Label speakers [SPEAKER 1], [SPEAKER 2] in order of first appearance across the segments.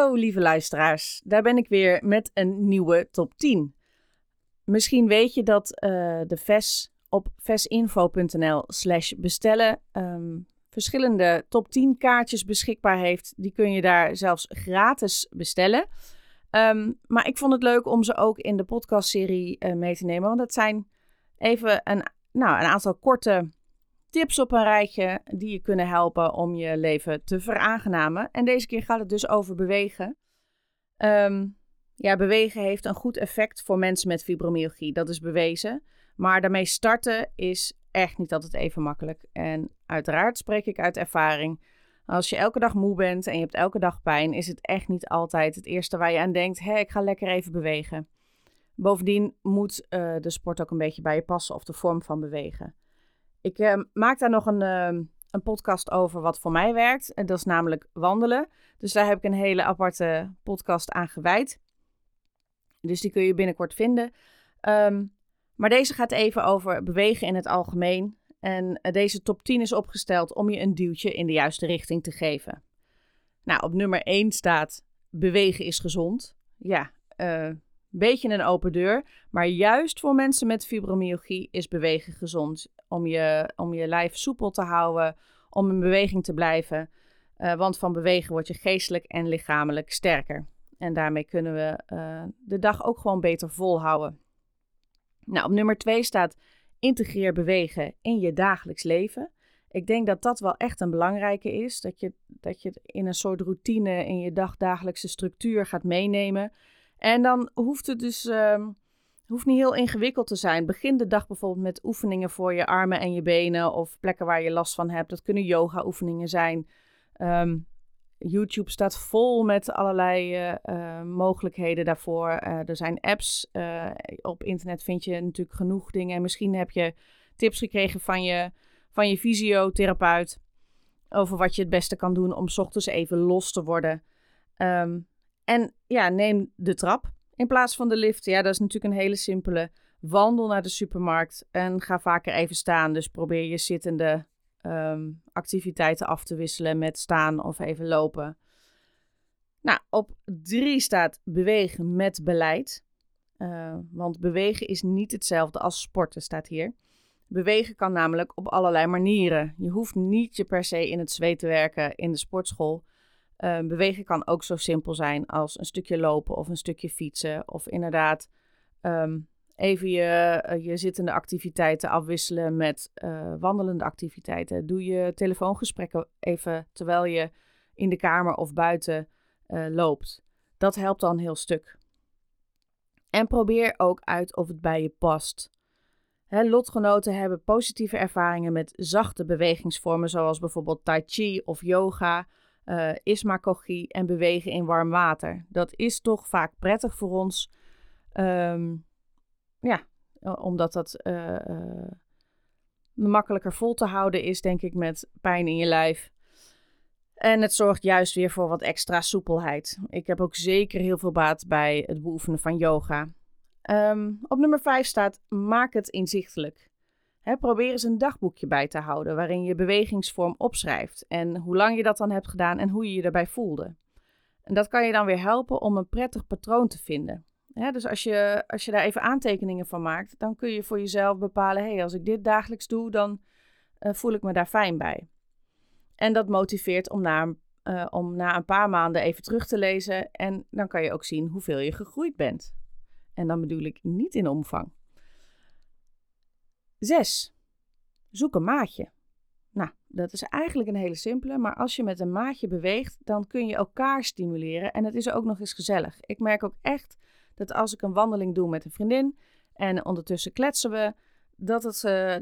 [SPEAKER 1] Hallo lieve luisteraars, daar ben ik weer met een nieuwe top 10. Misschien weet je dat uh, de VES op vesinfo.nl slash bestellen um, verschillende top 10 kaartjes beschikbaar heeft. Die kun je daar zelfs gratis bestellen. Um, maar ik vond het leuk om ze ook in de podcastserie uh, mee te nemen. Want dat zijn even een, nou, een aantal korte tips op een rijtje die je kunnen helpen om je leven te veraangenamen. En deze keer gaat het dus over bewegen. Um, ja, bewegen heeft een goed effect voor mensen met fibromyalgie. Dat is bewezen. Maar daarmee starten is echt niet altijd even makkelijk. En uiteraard spreek ik uit ervaring. Als je elke dag moe bent en je hebt elke dag pijn, is het echt niet altijd het eerste waar je aan denkt: hé, ik ga lekker even bewegen. Bovendien moet uh, de sport ook een beetje bij je passen of de vorm van bewegen. Ik uh, maak daar nog een, uh, een podcast over wat voor mij werkt. En dat is namelijk wandelen. Dus daar heb ik een hele aparte podcast aan gewijd. Dus die kun je binnenkort vinden. Um, maar deze gaat even over bewegen in het algemeen. En eh, deze top 10 is opgesteld om je een duwtje in de juiste richting te geven. Nou, op nummer 1 staat bewegen is gezond. Ja, uh, beetje een open deur. Maar juist voor mensen met fibromyalgie is bewegen gezond. Om je, om je lijf soepel te houden, om in beweging te blijven. Uh, want van bewegen word je geestelijk en lichamelijk sterker. En daarmee kunnen we uh, de dag ook gewoon beter volhouden. Nou, op nummer 2 staat integreer bewegen in je dagelijks leven. Ik denk dat dat wel echt een belangrijke is. Dat je, dat je in een soort routine in je dagdagelijkse structuur gaat meenemen. En dan hoeft het dus uh, hoeft niet heel ingewikkeld te zijn. Begin de dag bijvoorbeeld met oefeningen voor je armen en je benen. Of plekken waar je last van hebt. Dat kunnen yoga oefeningen zijn. Um, YouTube staat vol met allerlei uh, uh, mogelijkheden daarvoor. Uh, er zijn apps. op internet vind je natuurlijk genoeg dingen. En misschien heb je tips gekregen van je, van je fysiotherapeut. Over wat je het beste kan doen om ochtends even los te worden. Um, en ja, neem de trap in plaats van de lift. Ja, dat is natuurlijk een hele simpele. Wandel naar de supermarkt en ga vaker even staan. Dus probeer je zittende um, activiteiten af te wisselen met staan of even lopen. Nou, op drie staat bewegen met beleid. Uh, want bewegen is niet hetzelfde als sporten, staat hier. Bewegen kan namelijk op allerlei manieren. Je hoeft niet je per se in het zweet te werken in de sportschool. Uh, bewegen kan ook zo simpel zijn als een stukje lopen of een stukje fietsen. Of inderdaad um, even je, eh, je zittende activiteiten afwisselen met uh, wandelende activiteiten. Doe je telefoongesprekken even terwijl je in de kamer of buiten uh, loopt. Dat helpt dan een heel stuk. En probeer ook uit of het bij je past. Lotgenoten hebben positieve ervaringen met zachte bewegingsvormen, zoals bijvoorbeeld Tai Chi of yoga, uh, ismakogie en bewegen in warm water. Dat is toch vaak prettig voor ons. Um, ja, omdat dat uh, uh, makkelijker vol te houden is, denk ik, met pijn in je lijf. En het zorgt juist weer voor wat extra soepelheid. Ik heb ook zeker heel veel baat bij het beoefenen van yoga. Um, op nummer 5 staat: maak het inzichtelijk. Probeer eens een dagboekje bij te houden waarin je bewegingsvorm opschrijft en hoe lang je dat dan hebt gedaan en hoe je je daarbij voelde. En dat kan je dan weer helpen om een prettig patroon te vinden dus als je, als je daar even aantekeningen van maakt, dan kun je voor jezelf bepalen: hé, hey, als ik dit dagelijks doe, dan uh, voel ik me daar fijn bij. En dat motiveert om naar eh, om na een paar maanden even terug te lezen. En dan kan je ook zien hoeveel je gegroeid bent. En dan bedoel ik niet in omvang. 6. Zoek een maatje. Nou, dat is eigenlijk een hele simpele, maar als je met een maatje beweegt, dan kun je elkaar stimuleren en het is ook nog eens gezellig. Ik merk ook echt dat als ik een wandeling doe met een vriendin en ondertussen kletsen we, dat, het, uh,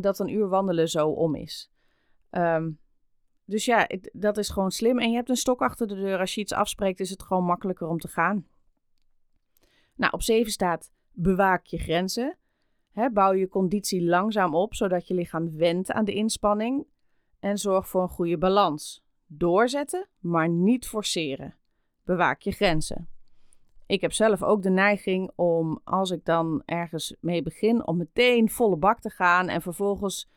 [SPEAKER 1] dat een uur wandelen zo om is. Ehm, dus ja, dat is gewoon slim. En je hebt een stok achter de deur. Als je iets afspreekt, is het gewoon makkelijker om te gaan. Nou, op 7 staat bewaak je grenzen. Bouw je conditie langzaam op, zodat je lichaam wendt aan de inspanning. En zorg voor een goede balans. Doorzetten, maar niet forceren. Bewaak je grenzen. Ik heb zelf ook de neiging om, als ik dan ergens mee begin, om meteen volle bak te gaan. En vervolgens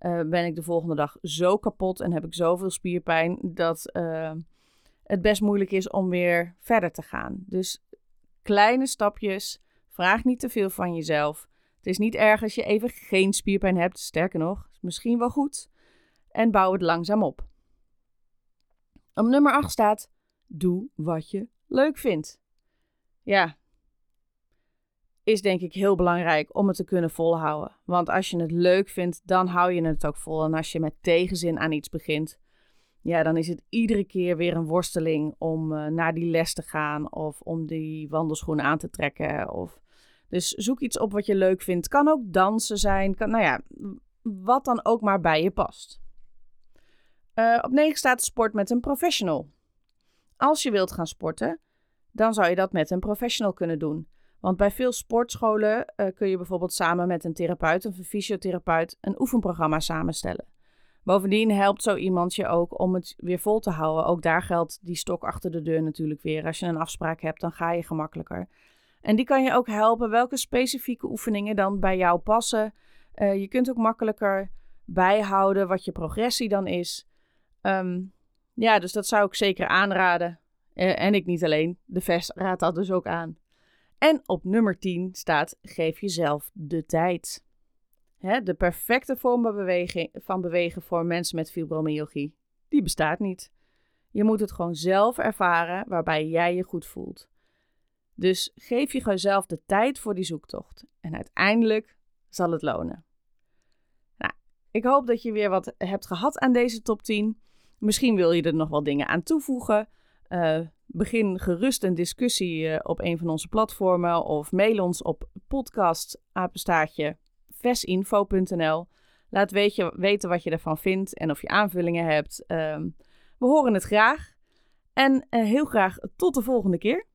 [SPEAKER 1] uh, ben ik de volgende dag zo kapot en heb ik zoveel spierpijn dat uh, het best moeilijk is om weer verder te gaan. Dus kleine stapjes, vraag niet te veel van jezelf. Het is niet erg als je even geen spierpijn hebt, sterker nog, is misschien wel goed. En bouw het langzaam op. Op nummer 8 staat: doe wat je leuk vindt. Ja, is denk ik heel belangrijk om het te kunnen volhouden. Want als je het leuk vindt, dan hou je het ook vol. En als je met tegenzin aan iets begint, ja, dan is het iedere keer weer een worsteling om uh, naar die les te gaan of om die wandelschoenen aan te trekken. Of... Dus zoek iets op wat je leuk vindt. Kan ook dansen zijn, kan, nou ja, wat dan ook maar bij je past. Uh, op 9 staat sport met een professional. Als je wilt gaan sporten, dan zou je dat met een professional kunnen doen. Want bij veel sportscholen uh, kun je bijvoorbeeld samen met een therapeut of een fysiotherapeut een oefenprogramma samenstellen. Bovendien helpt zo iemand je ook om het weer vol te houden. Ook daar geldt die stok achter de deur natuurlijk weer. Als je een afspraak hebt, dan ga je gemakkelijker. En die kan je ook helpen welke specifieke oefeningen dan bij jou passen. Uh, je kunt ook makkelijker bijhouden wat je progressie dan is. Um, ja, dus dat zou ik zeker aanraden. Uh, en ik niet alleen. De VES raadt dat dus ook aan. En op nummer 10 staat: geef jezelf de tijd. Hè, de perfecte vorm van bewegen voor mensen met fibromyalgie, die bestaat niet. Je moet het gewoon zelf ervaren waarbij jij je goed voelt. Dus geef je jezelf de tijd voor die zoektocht. En uiteindelijk zal het lonen. Nou, ik hoop dat je weer wat hebt gehad aan deze top 10. Misschien wil je er nog wel dingen aan toevoegen. Uh, begin gerust een discussie uh, op een van onze platformen of mail ons op podcastapenstaartje vesinfo.nl. Laat weet je, weten wat je ervan vindt en of je aanvullingen hebt. Uh, we horen het graag. En uh, heel graag tot de volgende keer.